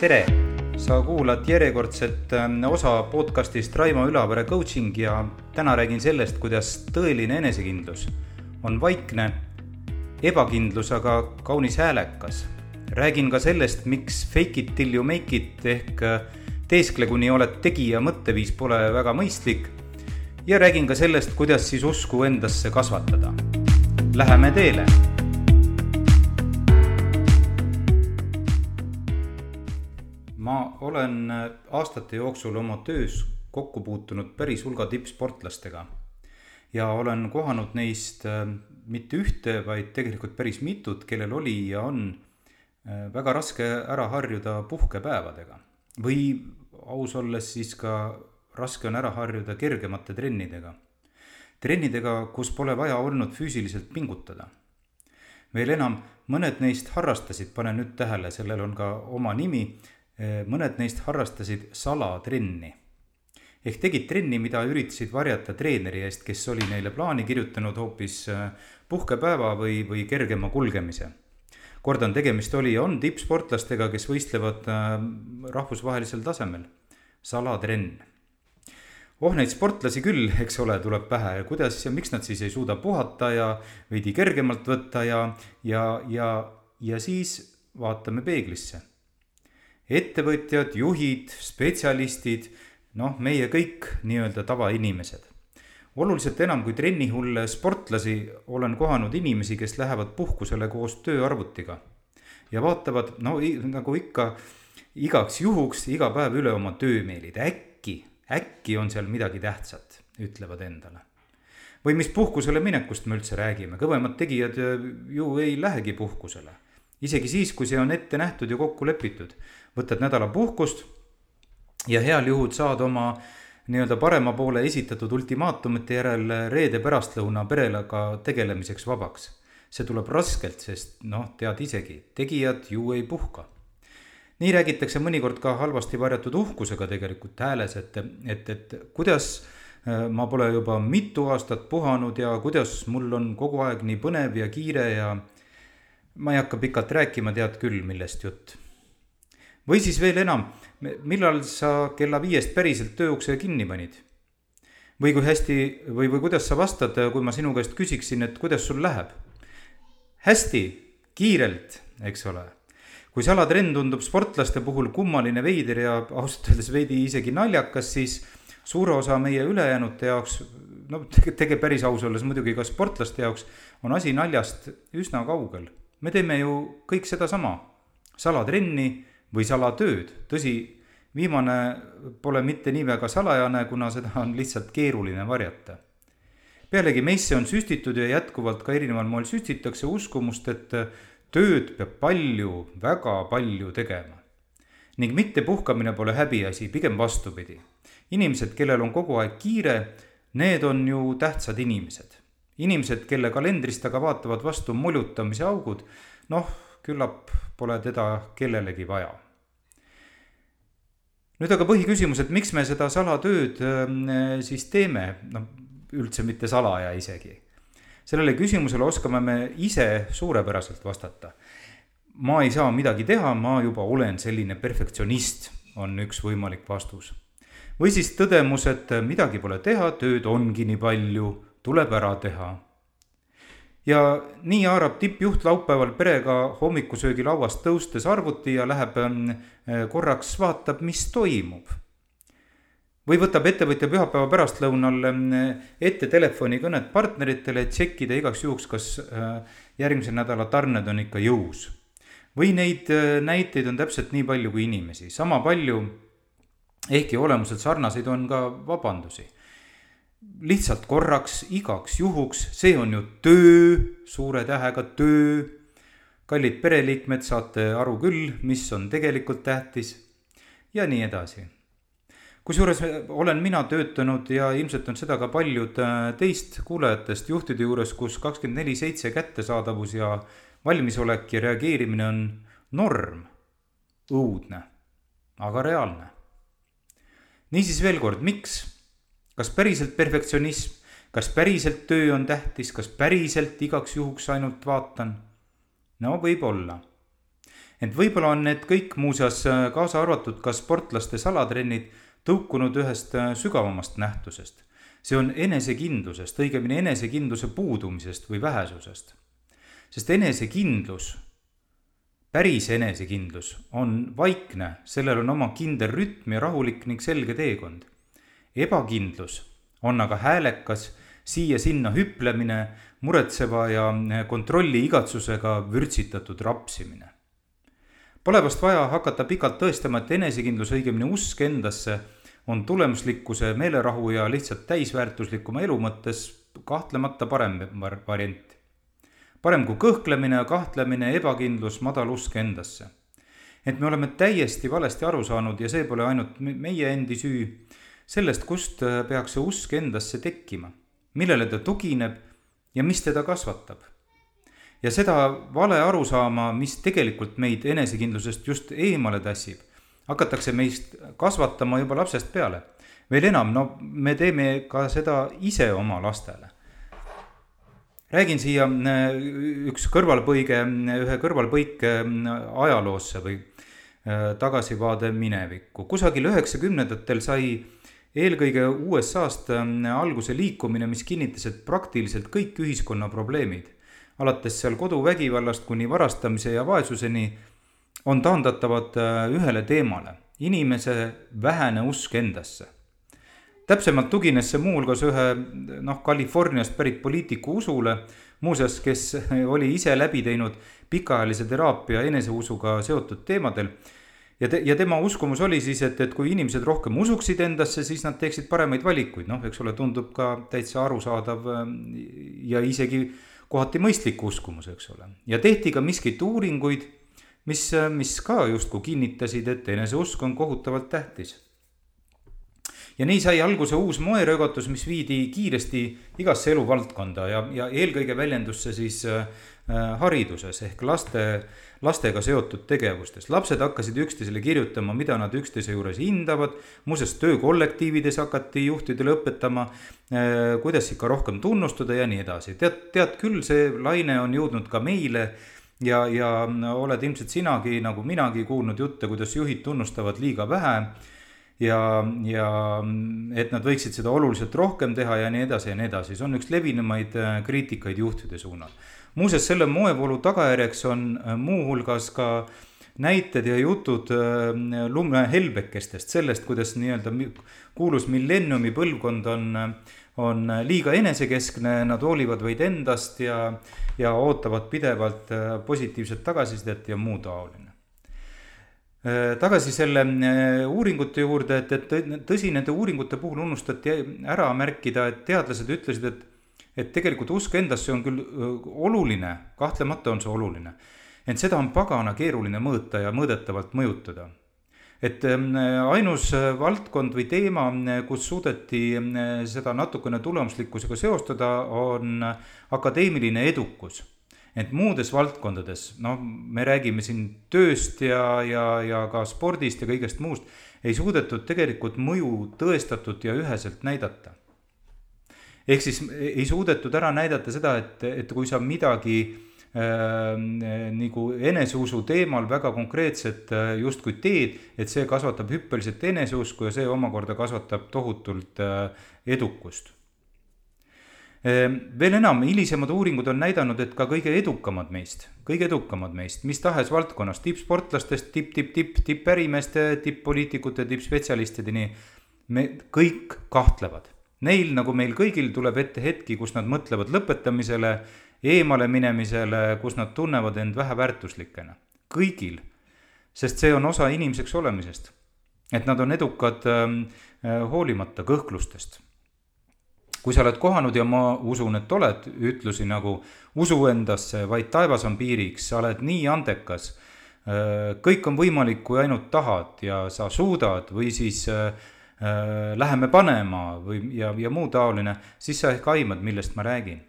tere! sa kuulad järjekordset ähm, osa podcastist Raimo Ülavere coaching ja täna räägin sellest, kuidas tõeline enesekindlus on vaikne, ebakindlus aga kaunis häälekas. räägin ka sellest, miks fake it till you make it ehk äh, teeskle, kuni oled tegija mõtteviis pole väga mõistlik. ja räägin ka sellest, kuidas siis usku endasse kasvatada. Läheme teele ma olen äh, aastate jooksul oma töös kokku puutunud päris hulga tippsportlastega ja olen kohanud neist äh, mitte ühte, vaid tegelikult päris mitut, kellel oli ja on äh, väga raske ära harjuda puhkepäevadega või aus olles siis ka raske on ära harjuda kergemate trennidega. trennidega, kus pole vaja olnud füüsiliselt pingutada. veel enam, mõned neist harrastasid, pane nüüd tähele, sellel on ka oma nimi, mõned neist harrastasid salatrenni. ehk tegid trenni, mida üritasid varjata treeneri eest, kes oli neile plaani kirjutanud hoopis eh, puhkepäeva või, või kergema kulgemise. kordan, tegemist oli ja on tippsportlastega, kes võistlevad eh, rahvusvahelisel tasemel. salatrenn oh, neid sportlasi küll, eks ole, tuleb pähe ja kuidas ja miks nad siis ei suuda puhata ja veidi kergemalt võtta ja, ja, ja, ja siis vaatame peeglisse ettevõtjad, juhid, spetsialistid, noh, meie kõik nii-öelda tavainimesed. oluliselt enam kui trennihulle sportlasi olen kohanud inimesi, kes lähevad puhkusele koos tööarvutiga ja vaatavad, no nagu ikka, igaks juhuks iga päev üle oma töömeilid, äkki, äkki on seal midagi tähtsat, ütlevad endale või mis puhkusele minekust me üldse räägime, kõvemad tegijad ju ei lähegi puhkusele. Isegi siis, kui see on ette nähtud ja kokku lepitud võtad nädala puhkust ja heal juhul saad oma nii-öelda parema poole esitatud ultimaatumite järel reede pärastlõuna perega tegelemiseks vabaks. see tuleb raskelt, sest noh, tead isegi, tegijad ju ei puhka. nii räägitakse mõnikord ka halvasti varjatud uhkusega tegelikult hääles, et, et, et kuidas äh, ma pole juba mitu aastat puhanud ja kuidas mul on kogu aeg nii põnev ja kiire ja ma ei hakka pikalt rääkima, tead küll, millest jutt või siis veel enam, millal sa kella viiest päriselt tööukse kinni panid? või kui hästi või, või kuidas sa vastad, kui ma sinu käest küsiksin, et kuidas sul läheb? hästi, kiirelt, eks ole. kui salatrenn tundub sportlaste puhul kummaline, veider ja ausalt öeldes veidi isegi naljakas, siis suure osa meie ülejäänute jaoks, no tege, tege päris aus olles muidugi ka sportlaste jaoks, on asi naljast üsna kaugel. Me teeme ju kõik sedasama, salatrenni või salatööd, tõsi, viimane pole mitte nii väga salajane, kuna seda on lihtsalt keeruline varjata. pealegi meisse on süstitud ja jätkuvalt ka erineval moel süstitakse uskumust, et tööd peab palju, väga palju tegema. ning mitte puhkamine pole häbiasi, pigem vastupidi. inimesed, kellel on kogu aeg kiire, need on ju tähtsad inimesed. Inimesed, kelle kalendrist aga vaatavad vastu molutamise augud, noh, küllap pole teda kellelegi vaja. nüüd aga põhiküsimus, et miks me seda salatööd ähm, siis teeme, noh üldse mitte salaja isegi. sellele küsimusele oskame me ise suurepäraselt vastata. ma ei saa midagi teha, ma juba olen selline perfektsionist, on üks võimalik vastus. või siis tõdemus, et midagi pole teha, tööd ongi nii palju, tuleb ära teha ja nii haarab tippjuht laupäeval perega hommikusöögilauast tõustes arvuti ja läheb ähm, äh, korraks vaatab, mis toimub. või võtab ettevõtja pühapäeva pärastlõunal ähm, ette telefonikõned partneritele, et tšekkida igaks juhuks, kas äh, järgmise nädala tarned on ikka jõus. või neid äh, näiteid on täpselt nii palju kui inimesi, sama palju, ehkki olemuselt sarnaseid, on ka vabandusi lihtsalt korraks, igaks juhuks, see on ju töö, suure tähega töö. kallid pereliikmed, saate aru küll, mis on tegelikult tähtis ja nii edasi. kusjuures olen mina töötanud ja ilmselt on seda ka paljud äh, teist kuulajatest juhtide juures, kus kakskümmend neli seitse kättesaadavus ja valmisolek ja reageerimine on norm, õudne, aga reaalne. niisiis veel kord, miks kas päriselt perfektsionism, kas päriselt töö on tähtis, kas päriselt igaks juhuks ainult vaatan? no võib-olla. ent võib-olla on need kõik muuseas, kaasa arvatud ka sportlaste salatrennid, tõukunud ühest sügavamast nähtusest. see on enesekindlusest, õigemini enesekindluse puudumisest või vähesusest. sest enesekindlus päris enesekindlus on vaikne, sellel on oma kindel rütm ja rahulik ning selge teekond. Ebakindlus on aga häälekas, siia-sinna hüplemine, muretseva ja kontrolli igatsusega vürtsitatud rapsimine. Pole vast vaja hakata pikalt tõestama, et enesekindlus, õigemini usk endasse, on tulemuslikkuse, meelerahu ja lihtsalt täisväärtuslikuma elu mõttes kahtlemata parem variant parem kui kõhklemine, kahtlemine, ebakindlus, madal usk endasse. et me oleme täiesti valesti aru saanud ja see pole ainult meie endi süü, sellest, kust äh, peaks see usk endasse tekkima, millele ta tugineb ja mis teda kasvatab. ja seda vale arusaama, mis tegelikult meid enesekindlusest just eemale tassib, hakatakse meist kasvatama juba lapsest peale. veel enam, no me teeme ka seda ise oma lastele räägin siia äh, üks kõrvalpõige, ühe kõrvalpõike äh, ajaloosse või tagasivaade minevikku. kusagil üheksakümnendatel sai eelkõige USA-st alguse liikumine, mis kinnitas, et praktiliselt kõik ühiskonna probleemid, alates seal koduvägivallast kuni varastamise ja vaesuseni, on taandatavad ühele teemale, inimese vähene usk endasse täpsemalt tugines see muuhulgas ühe noh, Californiast pärit poliitiku usule, muuseas, kes oli ise läbi teinud pikaajalise teraapia eneseusuga seotud teemadel. Ja te, ja tema uskumus oli siis, et, et kui inimesed rohkem usuksid endasse, siis nad teeksid paremaid valikuid, noh, eks ole, tundub ka täitsa arusaadav ähm, ja isegi kohati mõistlik uskumus, eks ole. ja tehti ka miskit uuringuid, mis, mis ka justkui kinnitasid, et eneseusk on kohutavalt tähtis ja nii sai alguse uus moeröögatus, mis viidi kiiresti igasse eluvaldkonda ja, ja eelkõige väljendus see siis äh, hariduses ehk laste, lastega seotud tegevustes. lapsed hakkasid üksteisele kirjutama, mida nad üksteise juures hindavad. muuseas, töökollektiivides hakati juhtidele õpetama äh,, kuidas ikka rohkem tunnustada ja nii edasi. tead, tead küll, see laine on jõudnud ka meile ja, ja oled ilmselt sinagi nagu minagi kuulnud jutte, kuidas juhid tunnustavad liiga vähe ja, ja et nad võiksid seda oluliselt rohkem teha ja nii edasi ja nii edasi, see on üks levinumaid äh, kriitikaid juhtide suunal. muuseas, selle moevoolu tagajärjeks on äh, muuhulgas ka näited ja jutud äh, lumehelbekestest, sellest, kuidas nii-öelda kuulus millenniumi põlvkond on, on liiga enesekeskne, nad hoolivad vaid endast ja, ja ootavad pidevalt positiivset tagasisidet ja muu taoline. Äh, tagasi selle äh, uuringute juurde, et, et tõsi, nende uuringute puhul unustati ära märkida, et teadlased ütlesid, et, et tegelikult usk endasse on küll äh, oluline, kahtlemata on see oluline. ent seda on pagana keeruline mõõta ja mõõdetavalt mõjutada. et ähm, ainus valdkond või teema, kus suudeti seda natukene tulemuslikkusega seostada, on akadeemiline edukus ent muudes valdkondades, noh, me räägime siin tööst ja, ja, ja ka spordist ja kõigest muust, ei suudetud tegelikult mõju tõestatud ja üheselt näidata. ehk siis ei suudetud ära näidata seda, et, et kui sa midagi äh, nagu eneseusu teemal väga konkreetset äh, justkui teed, et see kasvatab hüppeliselt eneseusku ja see omakorda kasvatab tohutult äh, edukust veel enam, hilisemad uuringud on näidanud, et ka kõige edukamad meist, kõige edukamad meist, mis tahes valdkonnas, tippsportlastest tipp, tipp, tipp, tippärimeeste, tipp-poliitikute, tippspetsialistideni, me kõik kahtlevad. Neil, nagu meil kõigil, tuleb ette hetki, kus nad mõtlevad lõpetamisele, eemale minemisele, kus nad tunnevad end väheväärtuslikena. kõigil, sest see on osa inimeseks olemisest. et nad on edukad äh, hoolimata kõhklustest kui sa oled kohanud ja ma usun, et oled ütlusi nagu usu endasse, vaid taevas on piiriks, sa oled nii andekas. Äh, kõik on võimalik, kui ainult tahad ja sa suudad või siis äh, äh, läheme panema või, ja, ja muu taoline, siis sa ehk aimad, millest ma räägin.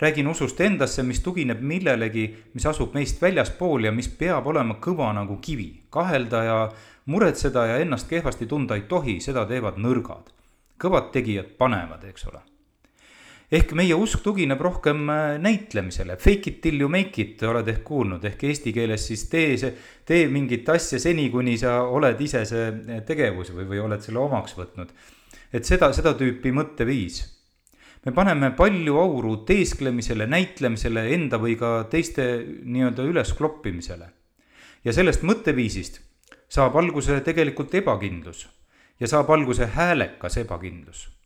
räägin usust endasse, mis tugineb millelegi, mis asub meist väljaspool ja mis peab olema kõva nagu kivi. kahelda ja muretseda ja ennast kehvasti tunda ei tohi, seda teevad nõrgad kõvad tegijad panevad, eks ole. ehk meie usk tugineb rohkem äh, näitlemisele, fake it till you make it, oled ehk kuulnud, ehk eesti keeles siis tee see, tee mingit asja seni, kuni sa oled ise see äh, tegevus või, või oled selle omaks võtnud. et seda, seda tüüpi mõtteviis. me paneme palju auru teesklemisele, näitlemisele, enda või ka teiste nii-öelda üleskloppimisele. ja sellest mõtteviisist saab alguse tegelikult ebakindlus ja saab alguse häälekas ebakindlus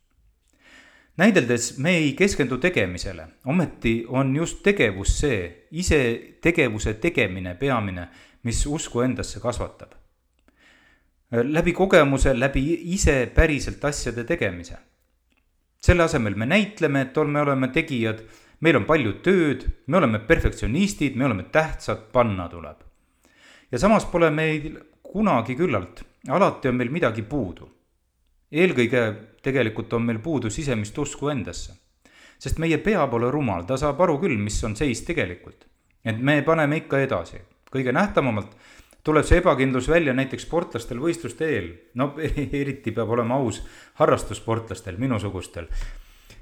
näideldes me ei keskendu tegemisele, ometi on just tegevus see, ise tegevuse tegemine peamine, mis usku endasse kasvatab. läbi kogemuse, läbi ise päriselt asjade tegemise. selle asemel me näitleme, et me oleme tegijad, meil on palju tööd, me oleme perfektsionistid, me oleme tähtsad, panna tuleb. ja samas pole meil kunagi küllalt, alati on meil midagi puudu eelkõige tegelikult on meil puudu sisemist usku endasse. sest meie pea pole rumal, ta saab aru küll, mis on seis tegelikult. et me paneme ikka edasi, kõige nähtavamalt tuleb see ebakindlus välja näiteks sportlastel võistluste eel, no eriti peab olema aus harrastussportlastel, minusugustel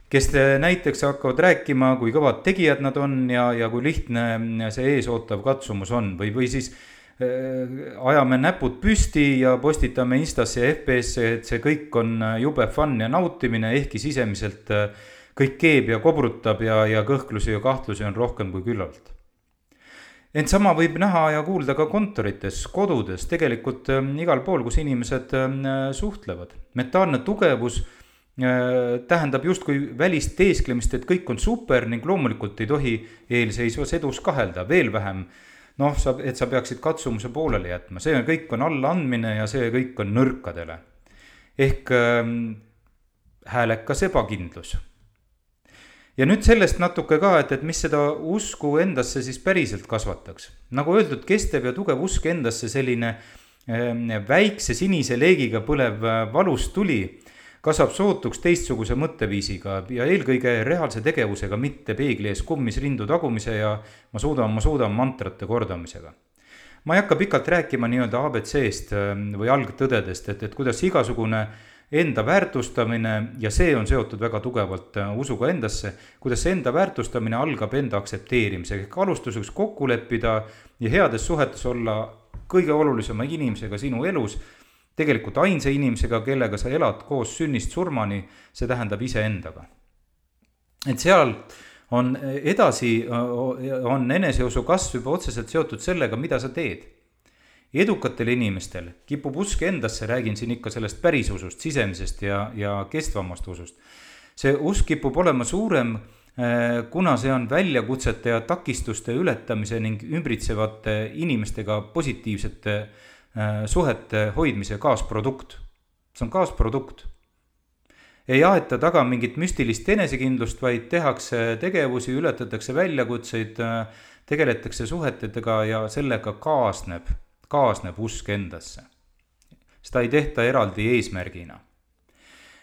kes näiteks hakkavad rääkima, kui kõvad tegijad nad on ja, ja kui lihtne see eesootav katsumus on või, või siis ajame näpud püsti ja postitame Instasse ja FPS-e, et see kõik on äh, jube fun ja nautimine, ehkki sisemiselt äh, kõik keeb ja kobrutab ja, ja kõhklusi ja kahtlusi on rohkem kui küllalt. ent sama võib näha ja kuulda ka kontorites, kodudes, tegelikult igal pool, kus inimesed suhtlevad. mentaalne tugevus tähendab justkui välist teesklemist, et kõik on super ning loomulikult ei tohi eelseisvas edus kahelda, veel vähem äh, noh, sa, et sa peaksid katsumuse pooleli jätma, see kõik on allaandmine ja see kõik on nõrkadele. ehk ähm, häälekas ebakindlus. ja nüüd sellest natuke ka, et, et mis seda usku endasse siis päriselt kasvataks. nagu öeldud, kestev ja tugev usk endasse, selline äh, väikse sinise leegiga põlev äh, valus tuli kasvab sootuks teistsuguse mõtteviisiga ja eelkõige reaalse tegevusega, mitte peegli ees kummis rindu tagumise ja ma suudan, ma suudan mantrate kordamisega. ma ei hakka pikalt rääkima nii-öelda abc-st ähm, või algtõdedest, et, et kuidas igasugune enda väärtustamine ja see on seotud väga tugevalt äh, usuga endasse, kuidas see enda väärtustamine algab enda aktsepteerimisega, ehk alustuseks kokku leppida ja heades suhetes olla kõige olulisema inimesega sinu elus tegelikult ainsa inimesega, kellega sa elad koos sünnist surmani, see tähendab iseendaga. et seal on edasi, on eneseusu kasv juba otseselt seotud sellega, mida sa teed. edukatel inimestel kipub usk endasse, räägin siin ikka sellest pärisusust, sisemisest ja, ja kestvamast usust. see usk kipub olema suurem, eh, kuna see on väljakutsete ja takistuste ületamise ning ümbritsevate inimestega positiivsete Äh, suhete hoidmise kaasprodukt. see on kaasprodukt. ei aeta taga mingit müstilist enesekindlust, vaid tehakse tegevusi, ületatakse väljakutseid, äh, tegeletakse suhetega ja sellega kaasneb, kaasneb usk endasse. seda ei tehta eraldi eesmärgina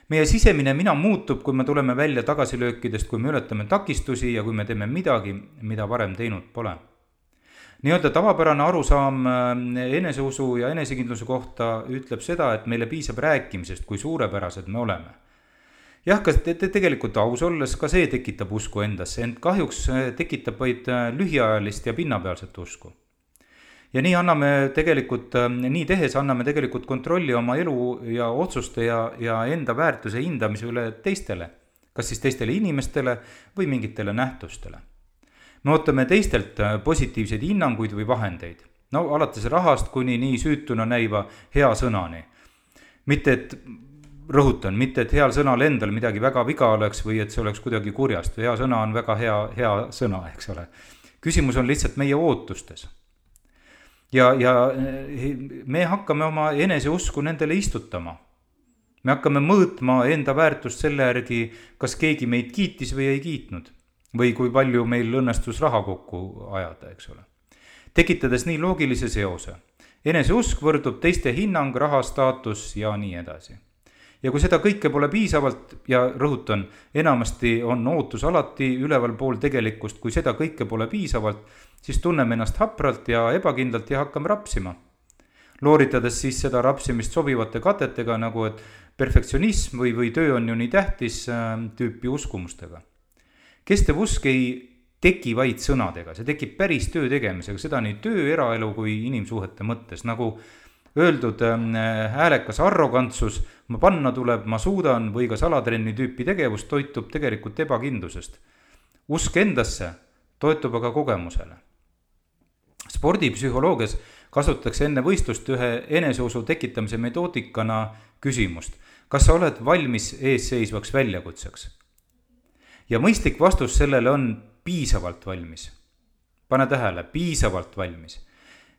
meie sisemine mina muutub, kui me tuleme välja tagasilöökidest, kui me ületame takistusi ja kui me teeme midagi, mida varem teinud pole nii-öelda tavapärane arusaam äh, eneseusu ja enesekindluse kohta ütleb seda, et meile piisab rääkimisest, kui suurepärased me oleme. jah, ka te, te tegelikult aus olles, ka see tekitab usku endasse, ent kahjuks äh, tekitab vaid äh, lühiajalist ja pinnapealset usku. ja nii anname tegelikult, nii tehes anname tegelikult kontrolli oma elu ja otsuste ja, ja enda väärtuse hindamise üle teistele. kas siis teistele inimestele või mingitele nähtustele me ootame teistelt äh, positiivseid hinnanguid või vahendeid. no alates rahast kuni nii süütuna näiva hea sõnani. mitte, et rõhutan, mitte et heal sõnal endal midagi väga viga oleks või et see oleks kuidagi kurjast, hea sõna on väga hea, hea sõna, eks ole. küsimus on lihtsalt meie ootustes. ja, ja äh, me hakkame oma eneseusku nendele istutama. me hakkame mõõtma enda väärtust selle järgi, kas keegi meid kiitis või ei kiitnud või kui palju meil õnnestus raha kokku ajada, eks ole. tekitades nii loogilise seose. eneseusk võrdub teiste hinnang, raha, staatus ja nii edasi. ja kui seda kõike pole piisavalt ja rõhutan, enamasti on ootus alati ülevalpool tegelikkust, kui seda kõike pole piisavalt, siis tunneme ennast hapralt ja ebakindlalt ja hakkame rapsima. looritades siis seda rapsimist sobivate katetega nagu, et perfektsionism või, või töö on ju nii tähtis äh, tüüpi uskumustega kestev usk ei teki vaid sõnadega, see tekib päris töö tegemisega, seda nii töö, eraelu kui inimsuhete mõttes, nagu öeldud äh, häälekas arrogantsus, ma panna tuleb, ma suudan, või ka salatrenni tüüpi tegevus toitub tegelikult ebakindlusest. usk endasse toetub aga kogemusele. spordipsühholoogias kasutatakse enne võistlust ühe eneseusu tekitamise metoodikana küsimust, kas sa oled valmis eesseisvaks väljakutseks? Ja mõistlik vastus sellele on piisavalt valmis. pane tähele, piisavalt valmis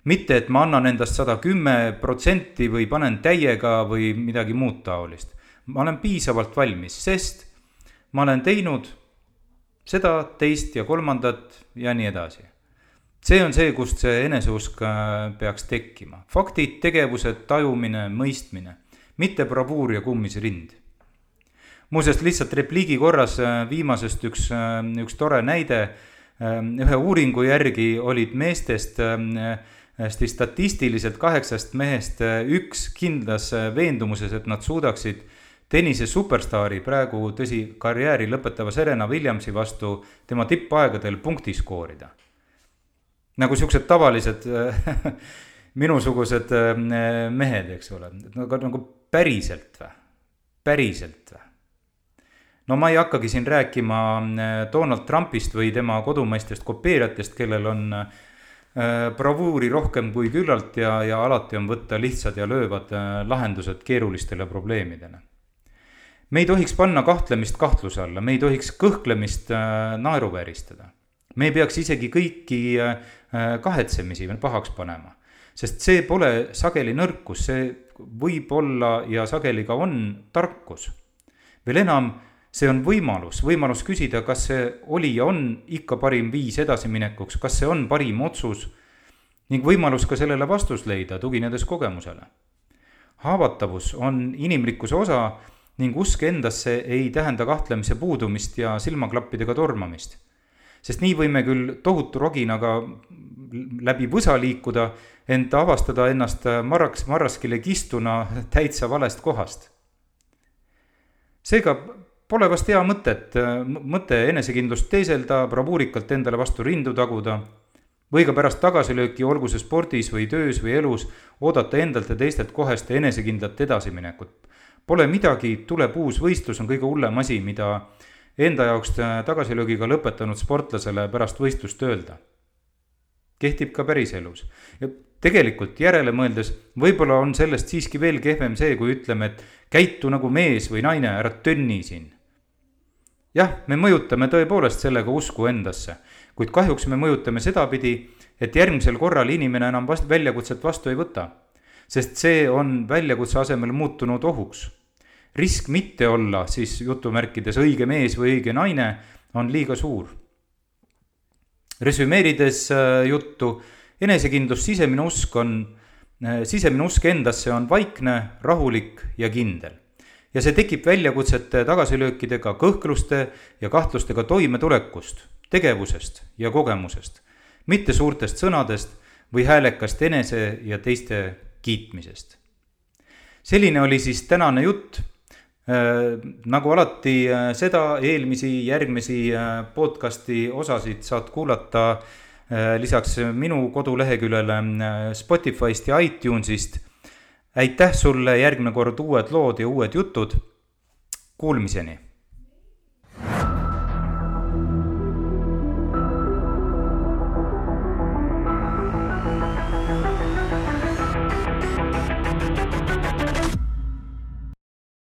mitte, et ma annan endast sada kümme protsenti või panen täiega või midagi muud taolist. ma olen piisavalt valmis, sest ma olen teinud seda, teist ja kolmandat ja nii edasi. see on see, kust see eneseusk äh, peaks tekkima. faktid, tegevused, tajumine, mõistmine, mitte bravuur ja kummis rind. Muuseas, lihtsalt repliigi korras äh, viimasest üks, äh, üks tore näide. ühe uuringu järgi olid meestest hästi statistiliselt kaheksast mehest äh, üks kindlas äh, veendumuses, et nad suudaksid tennise superstaari, praegu tõsi, karjääri lõpetava Serena Williamsi vastu tema tippaegadel punkti skoorida. nagu siuksed tavalised äh, minusugused mehed, eks ole, aga nagu päriselt või, päriselt või? No ma ei hakkagi siin rääkima Donald Trumpist või tema kodumaistest kopeerijatest, kellel on äh, bravuuri rohkem kui küllalt ja, ja alati on võtta lihtsad ja löövad äh, lahendused keerulistele probleemidele. me ei tohiks panna kahtlemist kahtluse alla, me ei tohiks kõhklemist äh, naeruvääristada. me ei peaks isegi kõiki kahetsemisi pahaks panema, sest see pole sageli nõrkus, see võib olla ja sageli ka on tarkus. veel enam see on võimalus, võimalus küsida, kas see oli ja on ikka parim viis edasiminekuks, kas see on parim otsus ning võimalus ka sellele vastus leida, tuginedes kogemusele. haavatavus on inimlikkuse osa ning usk endasse ei tähenda kahtlemise puudumist ja silmaklappidega tormamist. sest nii võime küll tohutu roginaga läbi võsa liikuda, ent avastada ennast marraks, marraskile kistuna täitsa valest kohast. seega Pole vast hea mõtet, mõte enesekindlust teeselda, bravuurikalt endale vastu rindu taguda või ka pärast tagasilööki, olgu see spordis või töös või elus, oodata endalt ja teistelt kohest enesekindlat edasiminekut. Pole midagi, tuleb uus võistlus, on kõige hullem asi, mida enda jaoks tagasilöögiga lõpetanud sportlasele pärast võistlust öelda. kehtib ka päriselus ja tegelikult järele mõeldes, võib-olla on sellest siiski veel kehvem see, kui ütleme, et käitu nagu mees või naine, ära tönni siin jah, me mõjutame tõepoolest sellega usku endasse, kuid kahjuks me mõjutame sedapidi, et järgmisel korral inimene enam vast-, väljakutset vastu ei võta. sest see on väljakutse asemel muutunud ohuks. risk mitte olla siis jutumärkides õige mees või õige naine on liiga suur. resümeerides äh, juttu, enesekindlus, sisemine usk on, äh, sisemine usk endasse on vaikne, rahulik ja kindel ja see tekib väljakutsete tagasilöökidega, kõhkluste ja kahtlustega toimetulekust, tegevusest ja kogemusest, mitte suurtest sõnadest või häälekast enese ja teiste kiitmisest. selline oli siis tänane jutt äh,. nagu alati äh, seda, eelmisi, järgmisi äh, podcast'i osasid saad kuulata lisaks minu koduleheküljele Spotify'st ja iTunes'ist aitäh sulle, järgmine kord uued lood ja uued jutud. Kuulmiseni